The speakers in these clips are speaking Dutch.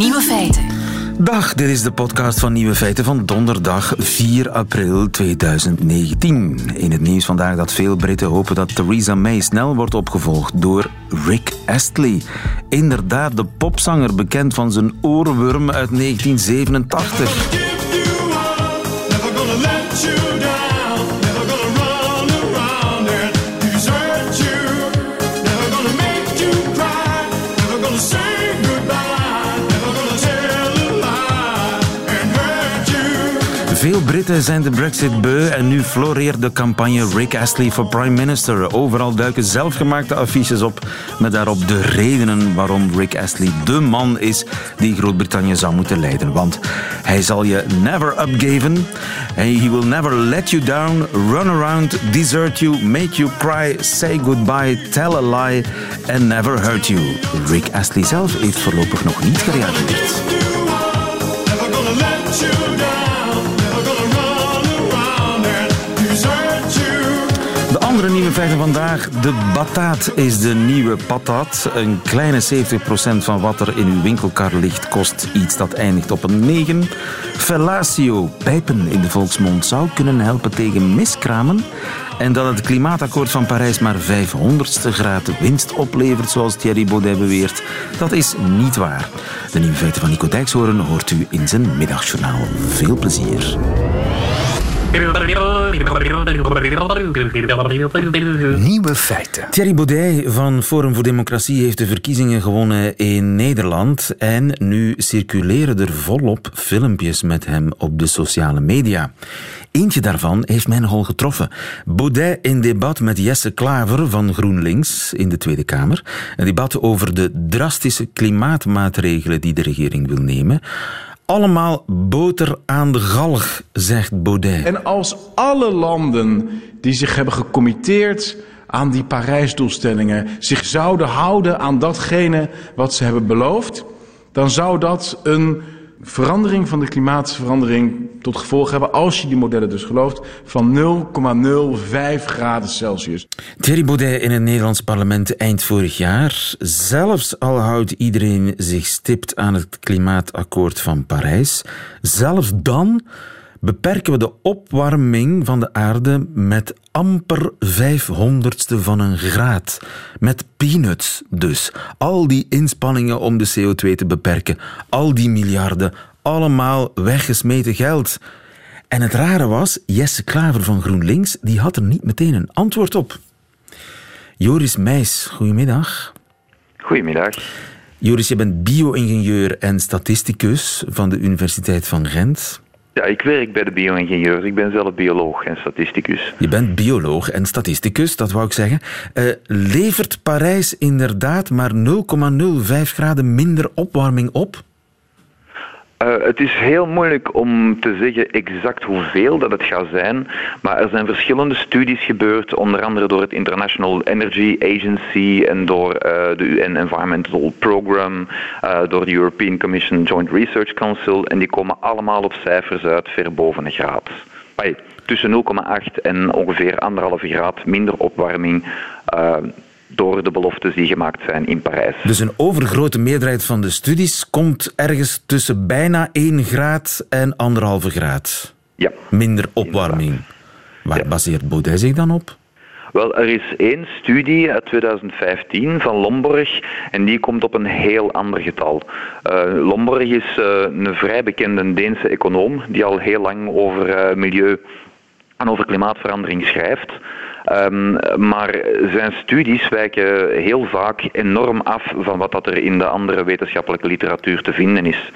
Nieuwe feiten. Dag, dit is de podcast van Nieuwe Feiten van donderdag 4 april 2019. In het nieuws vandaag dat veel Britten hopen dat Theresa May snel wordt opgevolgd door Rick Astley. Inderdaad, de popzanger bekend van zijn oorworm uit 1987. Veel Britten zijn de brexit beu en nu floreert de campagne Rick Astley for Prime Minister. Overal duiken zelfgemaakte affiches op met daarop de redenen waarom Rick Astley de man is die Groot-Brittannië zou moeten leiden. Want hij zal je never upgeven, he will never let you down, run around, desert you, make you cry, say goodbye, tell a lie and never hurt you. Rick Astley zelf heeft voorlopig nog niet gereageerd. Andere nieuwe feiten vandaag. De bataat is de nieuwe patat. Een kleine 70% van wat er in uw winkelkar ligt kost iets dat eindigt op een 9. Fellatio, pijpen in de volksmond, zou kunnen helpen tegen miskramen. En dat het klimaatakkoord van Parijs maar 500ste graad winst oplevert, zoals Thierry Baudet beweert, dat is niet waar. De nieuwe feiten van Nico Dijkshoorn hoort u in zijn middagjournaal. Veel plezier. Nieuwe feiten. Thierry Baudet van Forum voor Democratie heeft de verkiezingen gewonnen in Nederland. En nu circuleren er volop filmpjes met hem op de sociale media. Eentje daarvan heeft mij nogal getroffen. Baudet in debat met Jesse Klaver van GroenLinks in de Tweede Kamer. Een debat over de drastische klimaatmaatregelen die de regering wil nemen allemaal boter aan de galg, zegt Baudet. En als alle landen die zich hebben gecommitteerd aan die Parijsdoelstellingen zich zouden houden aan datgene wat ze hebben beloofd, dan zou dat een verandering van de klimaatverandering tot gevolg hebben, als je die modellen dus gelooft, van 0,05 graden Celsius. Thierry Baudet in het Nederlands parlement eind vorig jaar. Zelfs al houdt iedereen zich stipt aan het klimaatakkoord van Parijs, zelfs dan beperken we de opwarming van de aarde met amper vijfhonderdste van een graad. Met peanuts dus. Al die inspanningen om de CO2 te beperken, al die miljarden, allemaal weggesmeten geld. En het rare was, Jesse Klaver van GroenLinks, die had er niet meteen een antwoord op. Joris Meijs, goedemiddag. Goedemiddag. Joris, je bent bio-ingenieur en statisticus van de Universiteit van Gent. Ja, ik werk bij de bio-ingenieurs. Ik ben zelf bioloog en statisticus. Je bent bioloog en statisticus, dat wou ik zeggen. Uh, levert Parijs inderdaad maar 0,05 graden minder opwarming op? Uh, het is heel moeilijk om te zeggen exact hoeveel dat het gaat zijn, maar er zijn verschillende studies gebeurd, onder andere door het International Energy Agency en door uh, de UN Environmental Program, uh, door de European Commission Joint Research Council, en die komen allemaal op cijfers uit ver boven een graad. Tussen 0,8 en ongeveer anderhalve graad minder opwarming door de beloftes die gemaakt zijn in Parijs. Dus een overgrote meerderheid van de studies komt ergens tussen bijna 1 graad en anderhalve graad. Ja. Minder opwarming. Waar baseert Baudet zich dan op? Wel, er is één studie uit 2015 van Lomborg en die komt op een heel ander getal. Uh, Lomborg is uh, een vrij bekende Deense econoom die al heel lang over uh, milieu en over klimaatverandering schrijft. Um, maar zijn studies wijken heel vaak enorm af van wat dat er in de andere wetenschappelijke literatuur te vinden is.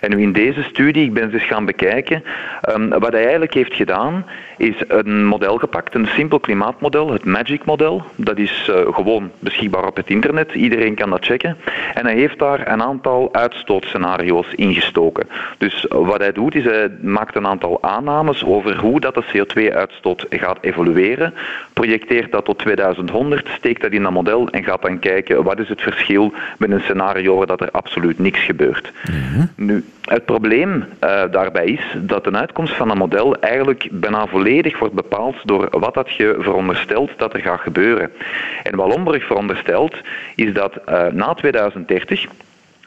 En nu in deze studie, ik ben ze gaan bekijken, um, wat hij eigenlijk heeft gedaan, is een model gepakt, een simpel klimaatmodel, het MAGIC-model. Dat is uh, gewoon beschikbaar op het internet, iedereen kan dat checken. En hij heeft daar een aantal uitstootscenario's ingestoken. Dus wat hij doet, is hij maakt een aantal aannames over hoe dat de CO2-uitstoot gaat evolueren projecteert dat tot 2100, steekt dat in dat model en gaat dan kijken wat is het verschil met een scenario waar dat er absoluut niks gebeurt. Mhm. Nu, het probleem uh, daarbij is dat de uitkomst van een model eigenlijk bijna volledig wordt bepaald door wat dat je veronderstelt dat er gaat gebeuren. En wat veronderstelt is dat uh, na 2030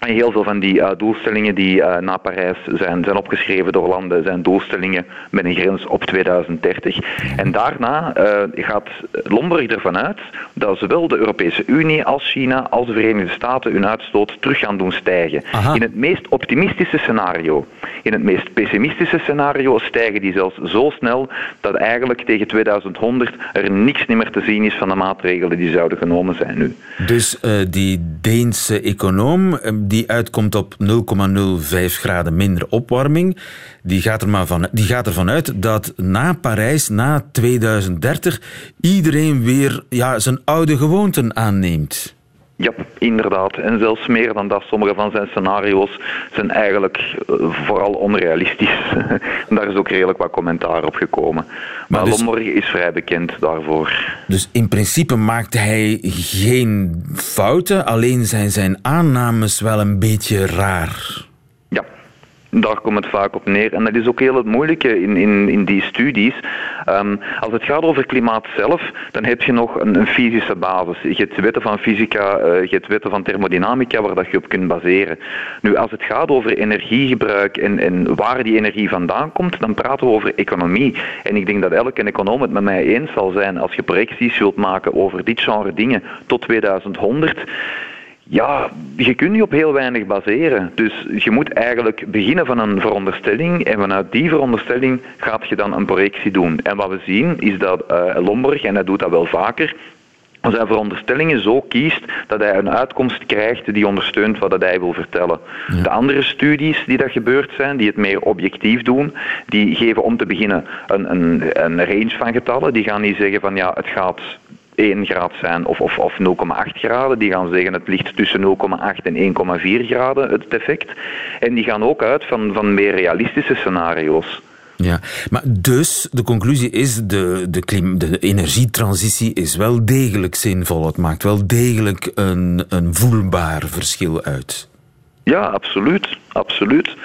En heel veel van die uh, doelstellingen die uh, na Parijs zijn, zijn opgeschreven door landen, zijn doelstellingen met een grens op 2030. En daarna uh, gaat Lomberg ervan uit dat zowel de Europese Unie als China als de Verenigde Staten hun uitstoot terug gaan doen stijgen. Aha. In het meest optimistische scenario. In het meest pessimistische scenario stijgen die zelfs zo snel dat eigenlijk tegen 2100 er niks meer te zien is van de maatregelen die zouden genomen zijn nu. Dus die Deense econoom die uitkomt op 0,05 graden minder opwarming, die gaat, er maar van, die gaat ervan uit dat na Parijs, na 2030, iedereen weer ja, zijn oude gewoonten aanneemt. Ja, inderdaad. En zelfs meer dan dat. Sommige van zijn scenario's zijn eigenlijk uh, vooral onrealistisch. en daar is ook redelijk wat commentaar op gekomen. Maar, maar dus, Lomborg is vrij bekend daarvoor. Dus in principe maakt hij geen fouten, alleen zijn zijn aannames wel een beetje raar. Daar komt het vaak op neer. En dat is ook heel het moeilijke in, in, in die studies. Um, als het gaat over klimaat zelf, dan heb je nog een, een fysische basis. Je hebt wetten van fysica, uh, je hebt wetten van thermodynamica waar dat je op kunt baseren. Nu, als het gaat over energiegebruik en, en waar die energie vandaan komt, dan praten we over economie. En ik denk dat elke econoom het met mij eens zal zijn als je projecties wilt maken over dit genre dingen tot 2100 ja, je kunt niet op heel weinig baseren. Dus je moet eigenlijk beginnen van een veronderstelling en vanuit die veronderstelling gaat je dan een projectie doen. En wat we zien is dat uh, Lomborg, en hij doet dat wel vaker, als hij veronderstellingen zo kiest dat hij een uitkomst krijgt die ondersteunt wat hij wil vertellen. Ja. De andere studies die dat gebeurd zijn, die het meer objectief doen, die geven om te beginnen een, een, een range van getallen. Die gaan niet zeggen van ja, het gaat 1 graad zijn of, of, of 0,8 graden. Die gaan zeggen het ligt tussen 0,8 en 1,4 graden, het effect. En die gaan ook uit van, van meer realistische scenario's. Ja, maar dus de conclusie is de, de, klim, de energietransitie is wel degelijk zinvol. Het maakt wel degelijk een, een voelbaar verschil uit. Ja, absoluut. absoluut.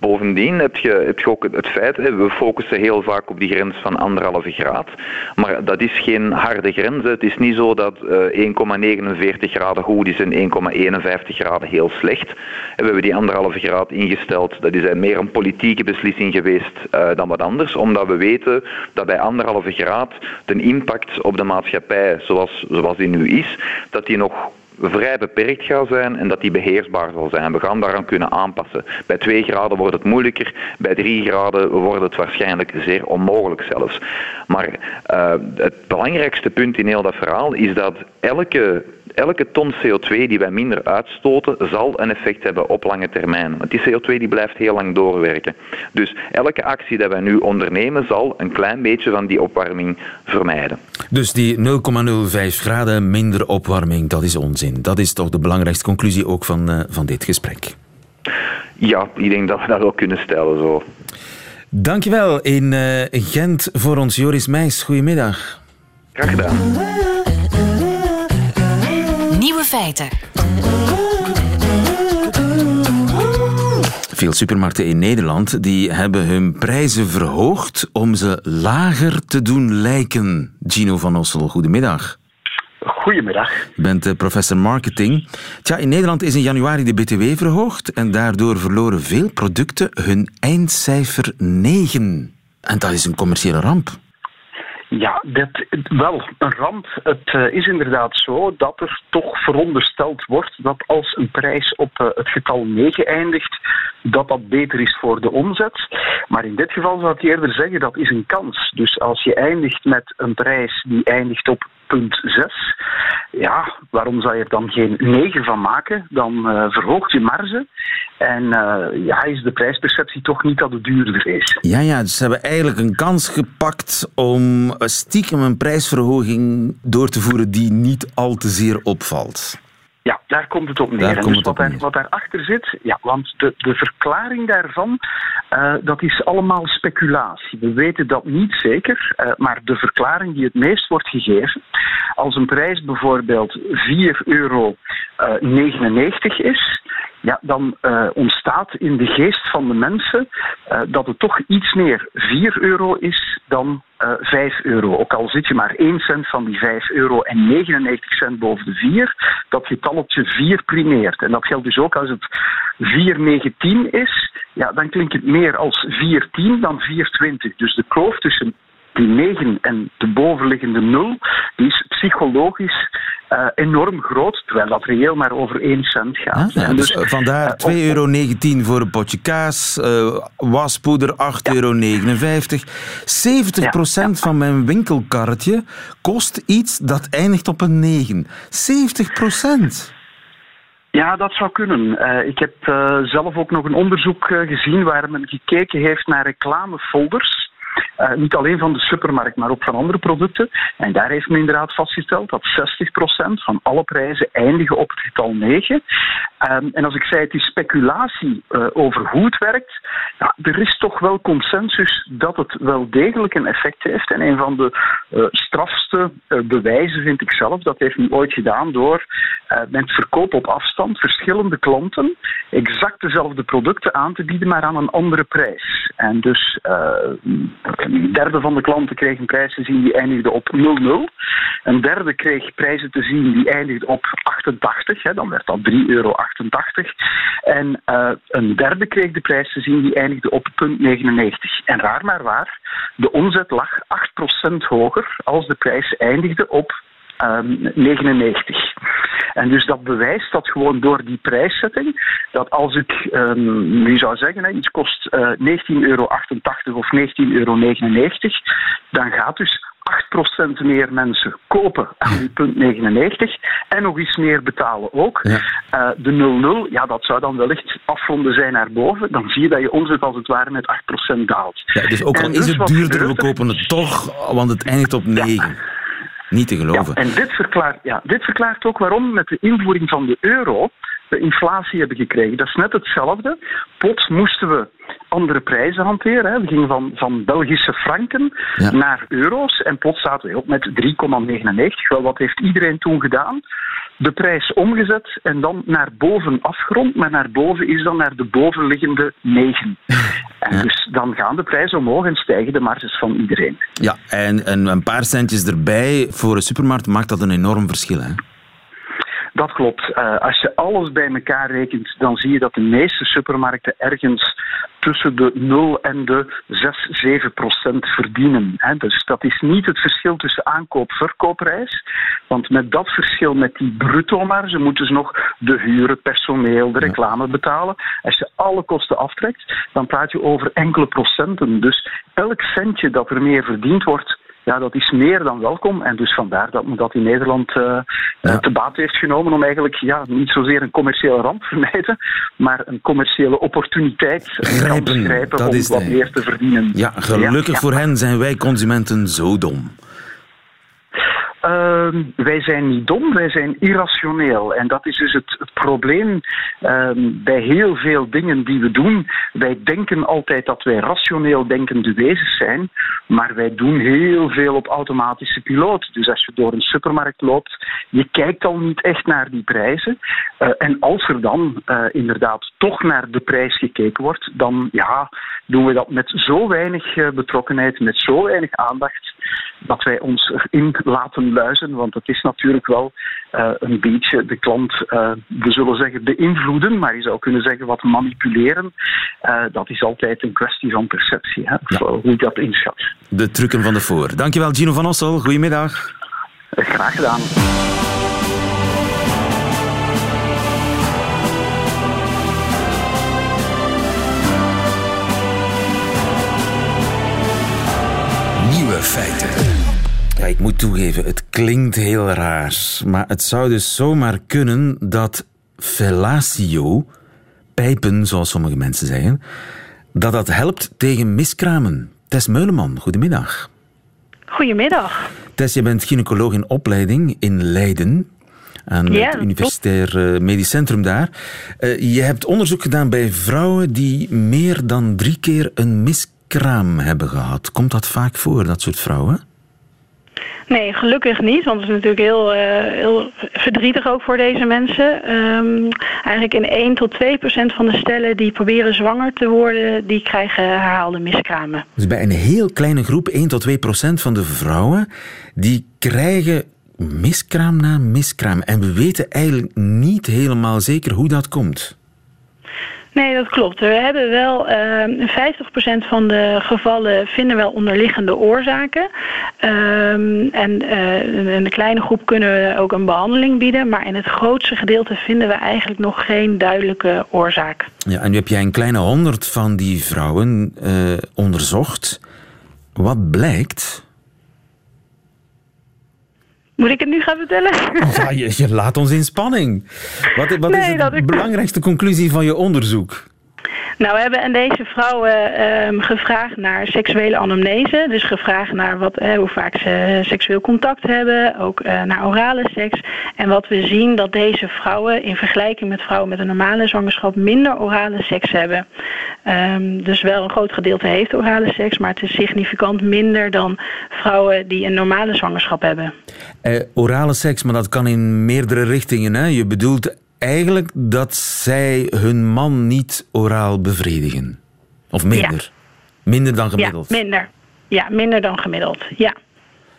Bovendien heb je, ook het feit, we focussen heel vaak op die grens van anderhalve graad, maar dat is geen harde grens. Het is niet zo dat uh, 1,49 graden goed is en 1,51 graden heel slecht. We hebben die anderhalve graad ingesteld. Dat is meer een politieke beslissing geweest uh, dan wat anders, omdat we weten dat bij anderhalve graad de impact op de maatschappij, zoals, zoals die nu is, dat die nog vrij beperkt gaat zijn en dat die beheersbaar zal zijn. We gaan daaraan kunnen aanpassen. Bij 2 graden wordt het moeilijker, bij 3 graden wordt het waarschijnlijk zeer onmogelijk zelfs. Maar uh, het belangrijkste punt in heel dat verhaal is dat elke elke ton CO2 die wij minder uitstoten, zal een effect hebben op lange termijn. Want die CO2 die blijft heel lang doorwerken. Dus elke actie die wij nu ondernemen, zal een klein beetje van die opwarming vermijden. Dus die 0,05 graden minder opwarming, dat is onzin. Dat is toch de belangrijkste conclusie ook van, uh, van dit gesprek. Ja, ik denk dat we dat ook kunnen stellen zo. Dankjewel in uh, Gent voor ons, Joris Meijs. Goedemiddag. Graag gedaan. Nieuwe feiten. Veel supermarkten in Nederland die hebben hun prijzen verhoogd om ze lager te doen lijken. Gino van Ossel, goedemiddag. Goedemiddag. Je bent professor marketing. Tja, in Nederland is in januari de BTW verhoogd en daardoor verloren veel producten hun eindcijfer 9. En dat is een commerciële ramp. Ja, wel, een ramp. Het uh, is inderdaad zo dat er toch verondersteld wordt dat als een prijs op uh, het getal 9 eindigt, dat dat beter is voor de omzet. Maar in dit geval zou ik eerder zeggen dat is een kans. Dus als je eindigt met een prijs die eindigt op punt 6, ja, waarom zou je er dan geen 9 van maken? Dan uh, verhoogt je marge en uh, ja, is de prijsperceptie toch niet dat het duurder is. Ja, ja, dus ze hebben eigenlijk een kans gepakt om stiekem een prijsverhoging door te voeren die niet al te zeer opvalt. Ja, daar komt het op neer. Daar en komt dus wat, daar, wat daarachter zit, ja, want de, de verklaring daarvan, uh, dat is allemaal speculatie. We weten dat niet zeker, uh, maar de verklaring die het meest wordt gegeven, als een prijs bijvoorbeeld 4,99 euro uh, is, ja, dan uh, ontstaat in de geest van de mensen uh, dat het toch iets meer 4 euro is dan uh, 5 euro. Ook al zit je maar 1 cent van die 5 euro en 99 cent boven de 4, dat getalletje 4 primeert. En dat geldt dus ook als het 4,19 is, ja, dan klinkt het meer als 4,10 dan 4,20. Dus de kloof tussen die 9 en de bovenliggende 0, die is psychologisch uh, enorm groot, terwijl dat reëel maar over 1 cent gaat. Ja, dus, dus, vandaar 2,19 uh, euro voor een potje kaas, uh, waspoeder 8,59 ja. euro. 70% ja. van mijn winkelkarretje kost iets dat eindigt op een 9. 70%! Ja, dat zou kunnen. Uh, ik heb uh, zelf ook nog een onderzoek uh, gezien waar men gekeken heeft naar reclamefolders uh, niet alleen van de supermarkt, maar ook van andere producten. En daar heeft men inderdaad vastgesteld dat 60% van alle prijzen eindigen op het getal 9. Um, ehm, en als ik zei, het is speculatie uh, over hoe het werkt. Ja, er is toch wel consensus dat het wel degelijk een effect heeft. En een van de uh, strafste bewijzen vind ik zelf, dat heeft men ooit gedaan door met verkoop op afstand verschillende klanten exact dezelfde producten aan te bieden, maar aan een andere prijs. En dus een derde van de klanten kreeg een prijs te zien die eindigde op 0,0. Een derde kreeg prijzen te zien die eindigde op 88. Hè, dan werd dat 3,88 euro. En uh, een derde kreeg de prijs te zien die eindigde op 0,99. En raar maar waar, de omzet lag 8% hoger als de prijs eindigde op 99. En dus dat bewijst dat gewoon door die prijszetting, dat als ik um, nu zou zeggen, hè, iets kost uh, 19,88 euro of 19,99 euro, dan gaat dus 8% meer mensen kopen aan die punt 99 en nog eens meer betalen ook. Ja. Uh, de 0,0, ja, dat zou dan wellicht afronden zijn naar boven. Dan zie je dat je omzet als het ware met 8% daalt. Ja, dus ook al en is dus het duurder, we kopen het toch, want het eindigt op 9. Ja. Niet te geloven. Ja, en dit verklaart, ja, dit verklaart ook waarom met de invoering van de euro we inflatie hebben gekregen. Dat is net hetzelfde. Plots moesten we andere prijzen hanteren. Hè. We gingen van, van Belgische franken ja. naar euro's en plots zaten we op met 3,99. Wel, wat heeft iedereen toen gedaan? De prijs omgezet en dan naar boven afgerond, maar naar boven is dan naar de bovenliggende 9. En ja. dus dan gaan de prijzen omhoog en stijgen de marges van iedereen. Ja, en, en een paar centjes erbij voor een supermarkt maakt dat een enorm verschil. Hè? Dat klopt. Uh, als je alles bij elkaar rekent, dan zie je dat de meeste supermarkten ergens tussen de 0 en de 6, 7 procent verdienen. Hè. Dus dat is niet het verschil tussen aankoop-verkoopprijs. Want met dat verschil, met die bruto-marge, moeten ze nog de huren, personeel, de reclame betalen. Als je alle kosten aftrekt, dan praat je over enkele procenten. Dus elk centje dat er meer verdiend wordt, ja, dat is meer dan welkom. En dus vandaar dat men dat in Nederland uh, ja. te baat heeft genomen om eigenlijk ja, niet zozeer een commerciële ramp te vermijden, maar een commerciële opportuniteit grijpen, te grijpen om wat meer te verdienen. Ja, gelukkig ja, voor hen zijn wij consumenten zo dom. Uh, wij zijn niet dom, wij zijn irrationeel. En dat is dus het, probleem uh, bij heel veel dingen die we doen. Wij denken altijd dat wij rationeel denkende wezens zijn, maar wij doen heel veel op automatische piloot. Dus als je door een supermarkt loopt, je kijkt al niet echt naar die prijzen. Uh, en als er dan uh, inderdaad toch naar de prijs gekeken wordt, dan ja, doen we dat met zo weinig eh, betrokkenheid, met zo weinig aandacht, dat wij ons erin laten luizen. Want het is natuurlijk wel uh, een beetje de klant, uh, we zullen zeggen, beïnvloeden, maar je zou kunnen zeggen wat manipuleren. Uh, dat is altijd een kwestie van perceptie, hè, ja. hoe je dat inschat. De trucken van de voor. Dankjewel, Gino van Ossel. Goedemiddag. Graag gedaan. Ik moet toegeven, het klinkt heel raar. Maar het zou dus zomaar kunnen dat fellatio, pijpen zoals sommige mensen zeggen, dat dat helpt tegen miskramen. Tess Meuleman, goedemiddag. Goedemiddag. Tess, je bent gynaecoloog in opleiding in Leiden aan ja, het Universitair uh, Medisch Centrum daar. Uh, je hebt onderzoek gedaan bij vrouwen die meer dan drie keer een miskraam hebben gehad. Komt dat vaak voor, dat soort vrouwen? Nee, gelukkig niet, want het is natuurlijk heel, uh, heel verdrietig ook voor deze mensen. Um, eigenlijk in 1 tot 2 procent van de stellen die proberen zwanger te worden, die krijgen herhaalde miskramen. Dus bij een heel kleine groep, 1 tot 2 procent van de vrouwen, die krijgen miskraam na miskraam. En we weten eigenlijk niet helemaal zeker hoe dat komt. Nee, dat klopt. We hebben wel uh, ehm, 50% van de gevallen vinden wel onderliggende oorzaken. Um, en in de kleine groep kunnen we ook een behandeling bieden. Maar in het grootste gedeelte vinden we eigenlijk nog geen duidelijke oorzaak. Ja, en nu heb jij een kleine honderd van die vrouwen uh, onderzocht. Wat blijkt? Moet ik het nu gaan vertellen? Ja, je, je laat ons in spanning. Wat, wat is de belangrijkste conclusie van je onderzoek? Nou, we hebben aan deze vrouwen um, gevraagd naar seksuele anamnese. Dus gevraagd naar wat, hoe vaak ze seksueel contact hebben, ook uh, naar orale seks. En wat we zien dat deze vrouwen in vergelijking met vrouwen met een normale zwangerschap minder orale seks hebben. Um, dus wel een groot gedeelte heeft orale seks, maar het is significant minder dan vrouwen die een normale zwangerschap hebben. Uh, orale seks, maar dat kan in meerdere richtingen. Hè? Je bedoelt eigenlijk dat zij hun man niet oraal bevredigen. Of minder. Minder dan gemiddeld. Ja, minder. Ja, minder dan gemiddeld. Ja.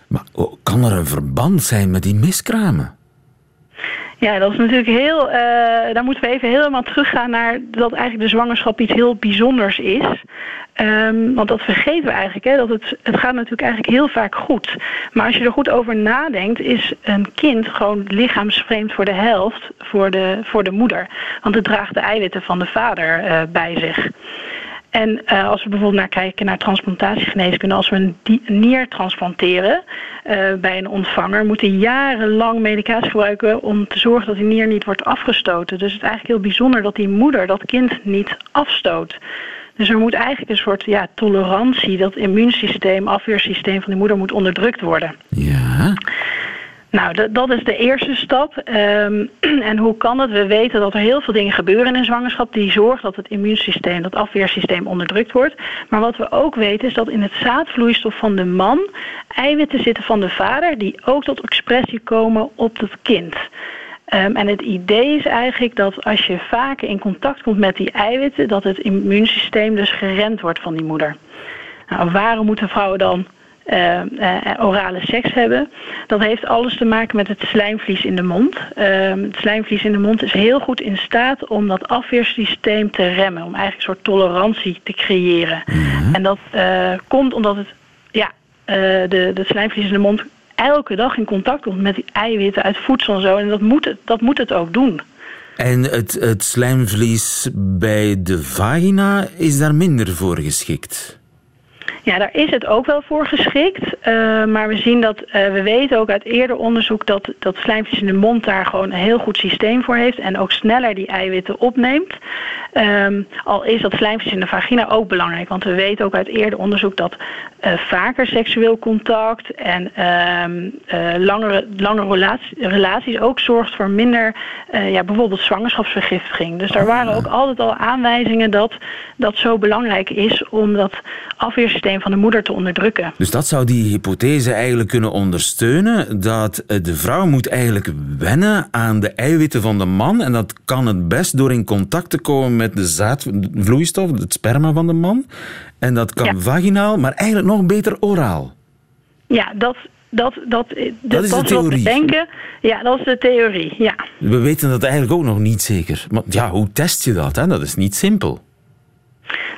Maar kan er een verband zijn met die miskramen? Ja, dat is natuurlijk heel. Uh, daar moeten we even helemaal teruggaan naar dat eigenlijk de zwangerschap iets heel bijzonders is. Um, want dat vergeten we eigenlijk. Hè, dat het, het gaat natuurlijk eigenlijk heel vaak goed. Maar als je er goed over nadenkt, is een kind gewoon lichaamsvreemd voor de helft voor de, voor de moeder. Want het draagt de eiwitten van de vader uh, bij zich. En uh, als we bijvoorbeeld naar kijken naar transplantatiegeneeskunde, als we een nier transplanteren uh, bij een ontvanger, moet hij jarenlang medicatie gebruiken om te zorgen dat die nier niet wordt afgestoten. Dus het is eigenlijk heel bijzonder dat die moeder dat kind niet afstoot. Dus er moet eigenlijk een soort ja, tolerantie, dat immuunsysteem, afweersysteem van die moeder moet onderdrukt worden. Ja. Nou, dat is de eerste stap. Um, en hoe kan het? We weten dat er heel veel dingen gebeuren in een zwangerschap die zorgen dat het immuunsysteem, dat afweersysteem onderdrukt wordt. Maar wat we ook weten is dat in het zaadvloeistof van de man eiwitten zitten van de vader die ook tot expressie komen op het kind. Um, en het idee is eigenlijk dat als je vaker in contact komt met die eiwitten, dat het immuunsysteem dus geremd wordt van die moeder. Nou, waarom moeten vrouwen dan uh, orale seks hebben. Dat heeft alles te maken met het slijmvlies in de mond. Uh, het slijmvlies in de mond is heel goed in staat om dat afweersysteem te remmen. Om eigenlijk een soort tolerantie te creëren. Mhm. En dat uh, komt omdat het, ja, de, de slijmvlies in de mond elke dag in contact komt met die eiwitten uit voedsel en zo. En dat moet het, dat moet het ook doen. En het, het slijmvlies bij de vagina is daar minder voor geschikt? Ja, daar is het ook wel voor geschikt. Uh, maar we zien dat, uh, we weten ook uit eerder onderzoek dat, dat slijmvlies in de mond daar gewoon een heel goed systeem voor heeft. En ook sneller die eiwitten opneemt. Um, al is dat slijmvlies in de vagina ook belangrijk. Want we weten ook uit eerder onderzoek dat uh, vaker seksueel contact en uh, langere, langere relaties, ook zorgt voor minder, ja, bijvoorbeeld zwangerschapsvergiftiging. Dus daar waren ook altijd al aanwijzingen dat dat zo belangrijk is om dat afweersysteem van de moeder te onderdrukken. Dus dat zou die hypothese eigenlijk kunnen ondersteunen, dat de vrouw moet eigenlijk wennen aan de eiwitten van de man en dat kan het best door in contact te komen met de zaadvloeistof, het sperma van de man. En dat kan ja. vaginaal, maar eigenlijk nog beter oraal. Ja, dat, dat, dat, dat, dat is dat de theorie. Denken. Ja, dat is de theorie, ja. We weten dat eigenlijk ook nog niet zeker. Maar ja, hoe test je dat? Hè? Dat is niet simpel.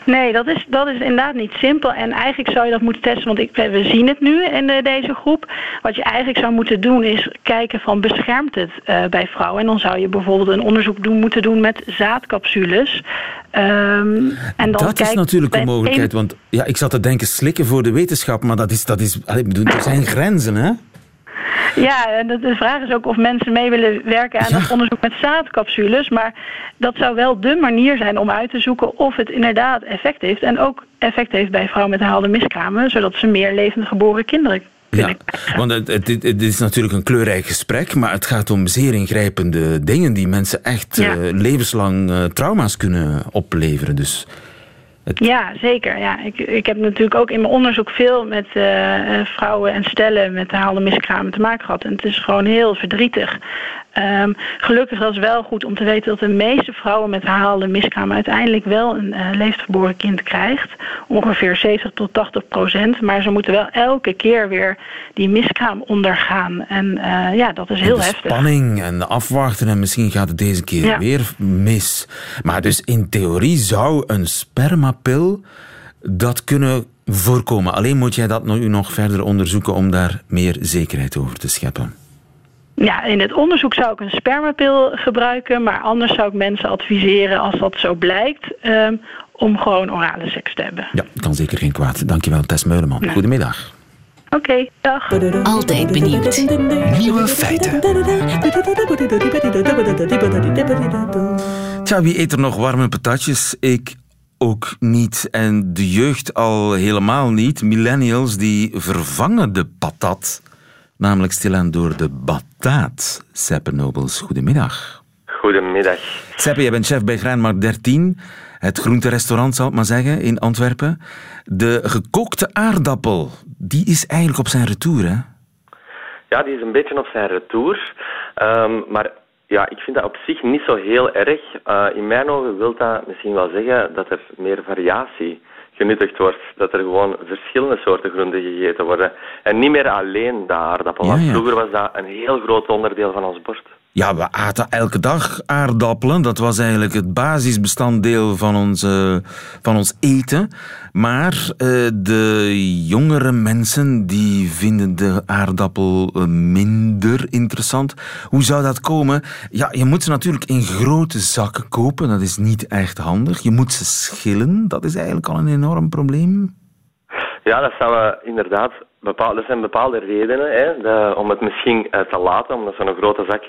Nee, dat is, dat is inderdaad niet simpel. En eigenlijk zou je dat moeten testen, want ik, we zien het nu in de, deze groep. Wat je eigenlijk zou moeten doen is kijken van beschermt het uh, bij vrouwen. En dan zou je bijvoorbeeld een onderzoek doen, moeten doen met zaadcapsules. Um, en dan dat is natuurlijk een mogelijkheid, want ja, ik zat te denken slikken voor de wetenschap, maar dat is, dat is, ik bedoel, er zijn grenzen, hè? Ja, en de vraag is ook of mensen mee willen werken aan ja. het onderzoek met zaadcapsules. Maar dat zou wel de manier zijn om uit te zoeken of het inderdaad effect heeft. En ook effect heeft bij vrouwen met herhaalde miskramen, zodat ze meer levend geboren kinderen ja, want het, het, het, is natuurlijk een kleurrijk gesprek, maar het gaat om zeer ingrijpende dingen die mensen echt ja. uh, levenslang uh, trauma's kunnen opleveren. Dus Ja, zeker. Ja. Ik, ik heb natuurlijk ook in mijn onderzoek veel met uh, vrouwen en stellen met herhaalde miskramen te maken gehad. En het is gewoon heel verdrietig. Um, gelukkig is wel goed om te weten dat de meeste vrouwen met herhaalde miskramen uiteindelijk wel een uh, levensgeboren kind krijgt. Ongeveer 70 tot 80 procent. Maar ze moeten wel elke keer weer die miskraam ondergaan. En uh, ja, dat is heel de heftig. Spanning en afwachten en misschien gaat het deze keer ja. weer mis. Maar dus in theorie zou een spermapil dat kunnen voorkomen. Alleen moet jij dat nu nog verder onderzoeken om daar meer zekerheid over te scheppen. Ja, in het onderzoek zou ik een spermapil gebruiken, maar anders zou ik mensen adviseren, als dat zo blijkt, um, om gewoon orale seks te hebben. Ja, kan zeker geen kwaad. Dankjewel, Tess Meuleman. Nou. Goedemiddag. Oké, okay, dag. Altijd benieuwd. Nieuwe feiten. Tja, wie eet er nog warme patatjes? Ik ook niet. En de jeugd al helemaal niet. Millennials die vervangen de patat namelijk stilaan door de bataat. Seppe Nobels, goedemiddag. Goedemiddag. Seppe, jij bent chef bij Graanmarkt 13, het groenterestaurant zal ik maar zeggen, in Antwerpen. De gekookte aardappel, die is eigenlijk op zijn retour, hè? Ja, die is een beetje op zijn retour. Um, maar ja, ik vind dat op zich niet zo heel erg. Uh, in mijn ogen wil dat misschien wel zeggen dat er meer variatie genuttigd wordt. Dat er gewoon verschillende soorten groenten gegeten worden. En niet meer alleen de aardappel. Want vroeger was dat een heel groot onderdeel van ons bord. Ja, we aten elke dag aardappelen. Dat was eigenlijk het basisbestanddeel van uh, van ons eten. Maar uh, de jongere mensen die vinden de aardappel uh, minder interessant. Hoe zou dat komen? Ja, je moet ze natuurlijk in grote zakken kopen. Dat is niet echt handig. Je moet ze schillen. Dat is eigenlijk al een enorm probleem. Ja, dat zou inderdaad Bepaal, er zijn bepaalde redenen hè, om het misschien uh, te laten, omdat zo'n grote zak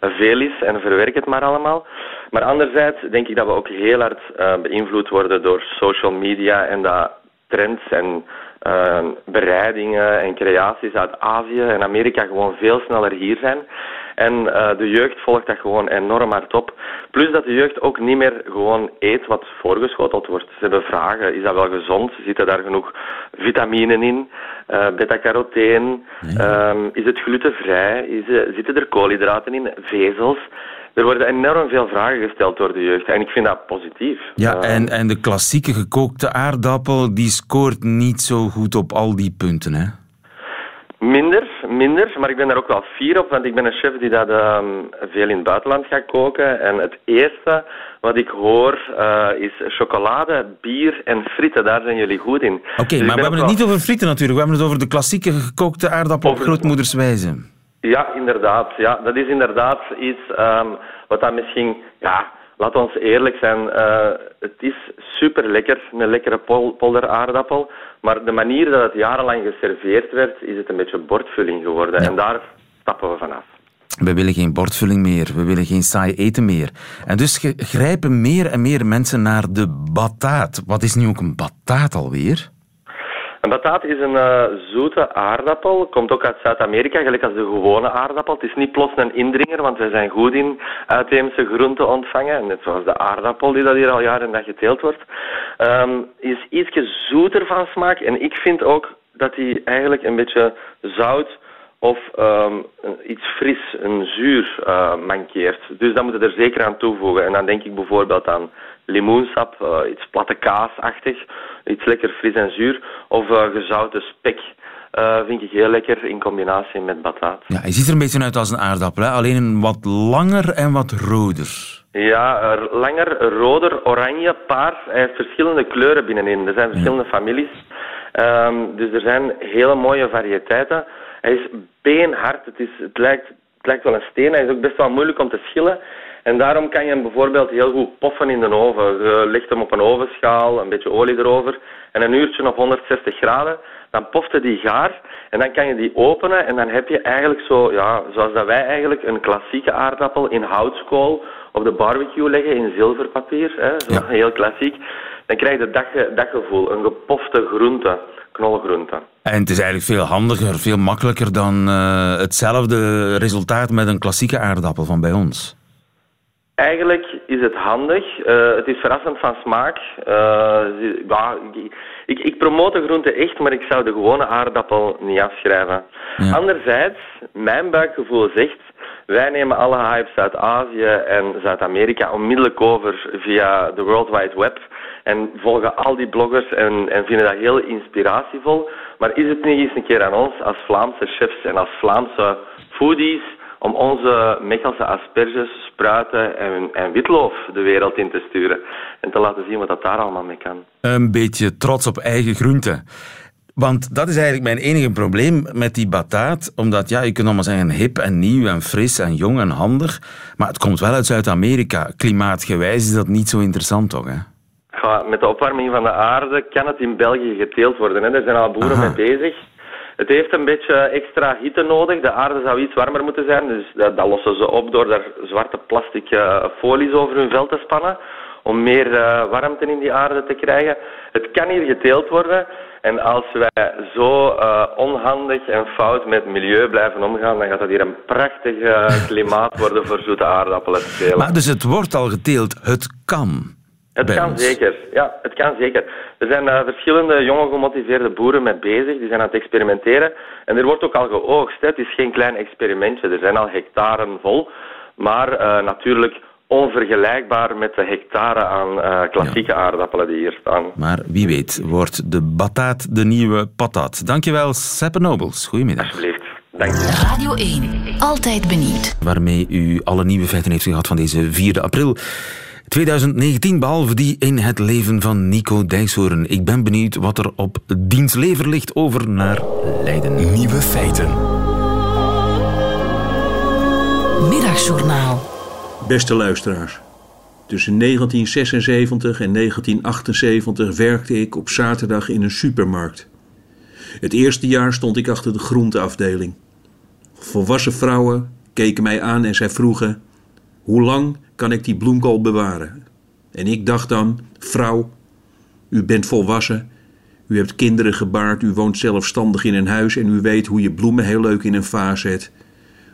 veel is en verwerk het maar allemaal. Maar anderzijds denk ik dat we ook heel hard beïnvloed worden door social media en dat trends en bereidingen en creaties uit Azië en Amerika gewoon veel sneller hier zijn. En uh, de jeugd volgt dat gewoon enorm hard op. Plus dat de jeugd ook niet meer gewoon eet wat voorgeschoteld wordt. Ze hebben vragen, is dat wel gezond? Zitten daar genoeg vitaminen in? Uh, beta-carotene? Um, is het glutenvrij? Is, uh, zitten er koolhydraten in? Vezels? Er worden enorm veel vragen gesteld door de jeugd en ik vind dat positief. Ja, en, en de klassieke gekookte aardappel die scoort niet zo goed op al die punten, hè? Minder, minder, maar ik ben daar ook wel fier op, want ik ben een chef die dat um, veel in het buitenland gaat koken. En het eerste wat ik hoor uh, is chocolade, bier en frieten. Daar zijn jullie goed in. Oké, okay, dus maar we hebben het niet over frieten natuurlijk. We hebben het over de klassieke gekookte aardappel op grootmoederswijze. Ja, inderdaad. Ja, dat is inderdaad iets um, wat dat misschien... Ja, laat ons eerlijk zijn. Uh, het is super lekker, een lekkere pol polderaardappel. Maar de manier dat het jarenlang geserveerd werd, is het een beetje bordvulling geworden. Ja. En daar stappen we vanaf. We willen geen bordvulling meer, we willen geen saai eten meer. En dus grijpen meer en meer mensen naar de bataat. Wat is nu ook een bataat alweer? Een bataat is een uh, zoete aardappel. Komt ook uit Zuid-Amerika, gelijk als de gewone aardappel. Het is niet plots een indringer, want wij zijn goed in uitheemse groenten ontvangen. Net zoals de aardappel, die dat hier al jaren en dag geteeld wordt. Um, is ietsje zoeter van smaak. En ik vind ook dat hij eigenlijk een beetje zout of um, iets fris, een zuur uh, mankeert. Dus dat moeten we er zeker aan toevoegen. En dan denk ik bijvoorbeeld aan limoensap, uh, iets platte kaasachtig, iets lekker fris en zuur. Of uh, gezouten spek. Vind ik heel lekker in combinatie met bataat. Ja, hij ziet er een beetje uit als een aardappel, hè? alleen een wat langer en wat roder. Ja, langer, roder, oranje, paars. Hij heeft verschillende kleuren binnenin. Er zijn verschillende ja. families. Um, dus er zijn hele mooie variëteiten. Hij is beenhard. Het, is, het, lijkt, het lijkt wel een steen. Hij is ook best wel moeilijk om te schillen. En daarom kan je hem bijvoorbeeld heel goed poffen in de oven. Je legt hem op een ovenschaal, een beetje olie erover en een uurtje op 160 graden. Dan poft hij die gaar en dan kan je die openen en dan heb je eigenlijk zo, ja, zoals dat wij eigenlijk een klassieke aardappel in houtskool op de barbecue leggen in zilverpapier, hè, zo ja. heel klassiek. Dan krijg je dat, dat gevoel, een gepofte groente, En het is eigenlijk veel handiger, veel makkelijker dan uh, hetzelfde resultaat met een klassieke aardappel van bij ons. Eigenlijk is het handig. Uh, het is verrassend van smaak. Uh, ja, ik, ik promote groente echt, maar ik zou de gewone aardappel niet afschrijven. Ja. Anderzijds, mijn buikgevoel zegt wij nemen alle hypes uit Azië en Zuid-Amerika onmiddellijk over via de World Wide Web en volgen al die bloggers en, en vinden dat heel inspiratievol. Maar is het niet eens een keer aan ons als Vlaamse chefs en als Vlaamse foodies om onze Mechelse asperges, spruiten en, witloof de wereld in te sturen en te laten zien wat dat daar allemaal mee kan. Een beetje trots op eigen groenten. Want dat is eigenlijk mijn enige probleem met die bataat. Omdat, ja, je kunt allemaal zeggen hip en nieuw en fris en jong en handig. Maar het komt wel uit Zuid-Amerika. Klimaatgewijs is dat niet zo interessant, toch? Hè? Met de opwarming van de aarde kan het in België geteeld worden. Hè. Er zijn al boeren mee bezig. Het heeft een beetje extra hitte nodig. De aarde zou iets warmer moeten zijn. Dus dat, dat lossen ze op door daar zwarte plastic uh, folies over hun vel te spannen. Om meer uh, warmte in die aarde te krijgen. Het kan hier geteeld worden. En als wij zo uh, onhandig en fout met milieu blijven omgaan, dan gaat dat hier een prachtig klimaat worden voor zoete aardappelen te telen. Maar dus het wordt al geteeld, het kan. Het kan zeker, ja, het kan zeker. Er zijn uh, verschillende jonge gemotiveerde boeren mee bezig, die zijn aan het experimenteren. En er wordt ook al geoogst, hè. het is geen klein experimentje, er zijn al hectaren vol. Maar natuurlijk onvergelijkbaar met de hectare aan uh, klassieke aardappelen die hier staan. Maar wie weet wordt de bataat de nieuwe patat. Dankjewel, Seppe Nobels. Goedemiddag. Alsjeblieft. Dank Radio 1, altijd benieuwd. Waarmee u alle nieuwe feiten heeft gehad van deze 4 april. 2019, behalve die in het leven van Nico Dijkshoorn. Ik ben benieuwd wat er op diens lever ligt over naar Leiden. Nieuwe feiten. Middagjournaal. Beste luisteraars, tussen 1976 en 1978 werkte ik op zaterdag in een supermarkt. Het eerste jaar stond ik achter de groenteafdeling. Volwassen vrouwen keken mij aan en zij vroegen: Hoe lang kan ik die bloemkool bewaren? En ik dacht dan: Vrouw, u bent volwassen, u hebt kinderen gebaard, u woont zelfstandig in een huis en u weet hoe je bloemen heel leuk in een vaas zet.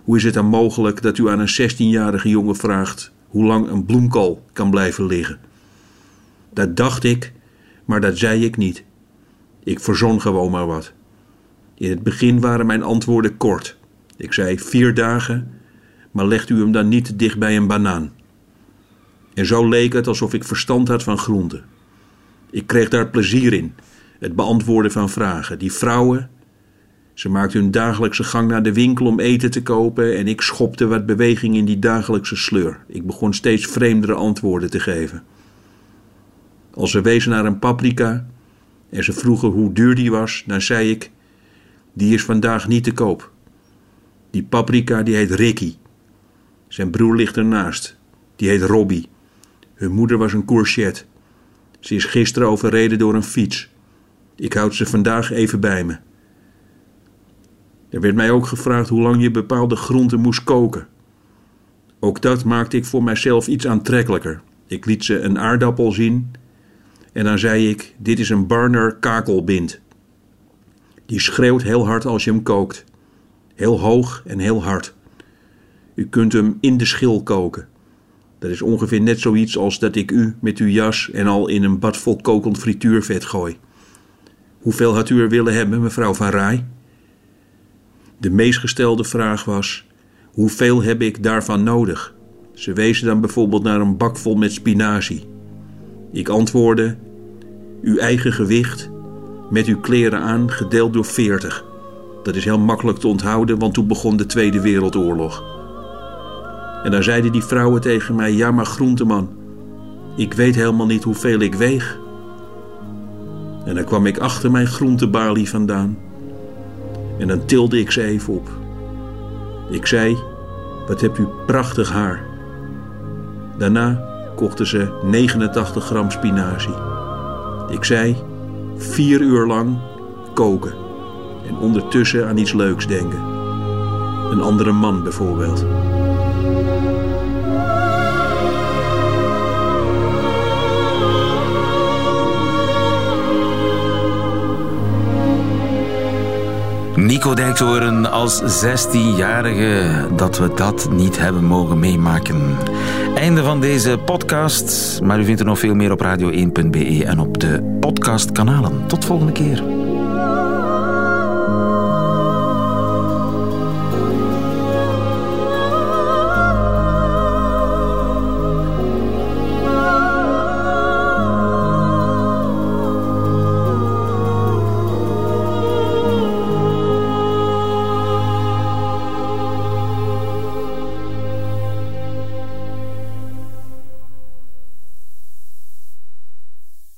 Hoe is het dan mogelijk dat u aan een 16-jarige jongen vraagt hoe lang een bloemkool kan blijven liggen? Dat dacht ik, maar dat zei ik niet. Ik verzon gewoon maar wat. In het begin waren mijn antwoorden kort. Ik zei vier dagen, maar legt u hem dan niet dicht bij een banaan. En zo leek het alsof ik verstand had van groenten. Ik kreeg daar plezier in, het beantwoorden van vragen. Die vrouwen, ze maakten hun dagelijkse gang naar de winkel om eten te kopen en ik schopte wat beweging in die dagelijkse sleur. Ik begon steeds vreemdere antwoorden te geven. Als ze wezen naar een paprika en ze vroegen hoe duur die was, dan zei ik: Die is vandaag niet te koop. Die paprika die heet Ricky. Zijn broer ligt ernaast. Die heet Robbie. Hun moeder was een courgette. Ze is gisteren overreden door een fiets. Ik houd ze vandaag even bij me. Er werd mij ook gevraagd hoe lang je bepaalde groenten moest koken. Ook dat maakte ik voor mijzelf iets aantrekkelijker. Ik liet ze een aardappel zien en dan zei ik: Dit is een Barner kakelbind. Die schreeuwt heel hard als je hem kookt. Heel hoog en heel hard. U kunt hem in de schil koken. Dat is ongeveer net zoiets als dat ik u met uw jas en al in een bad vol kokend frituurvet gooi. Hoeveel had u er willen hebben, mevrouw Van Rij? De meest gestelde vraag was: hoeveel heb ik daarvan nodig? Ze wezen dan bijvoorbeeld naar een bak vol met spinazie. Ik antwoordde: uw eigen gewicht met uw kleren aan gedeeld door 40. Dat is heel makkelijk te onthouden, want toen begon de Tweede Wereldoorlog. En dan zeiden die vrouwen tegen mij: Ja, maar groenteman, ik weet helemaal niet hoeveel ik weeg. En dan kwam ik achter mijn groentebalie vandaan en dan tilde ik ze even op. Ik zei: Wat heb u prachtig haar. Daarna kochten ze 89 gram spinazie. Ik zei: Vier uur lang koken en ondertussen aan iets leuks denken. Een andere man bijvoorbeeld. Nico Dijkshoorn als 16-jarige, dat we dat niet hebben mogen meemaken. Einde van deze podcast, maar u vindt er nog veel meer op radio1.be en op de podcastkanalen. Tot volgende keer.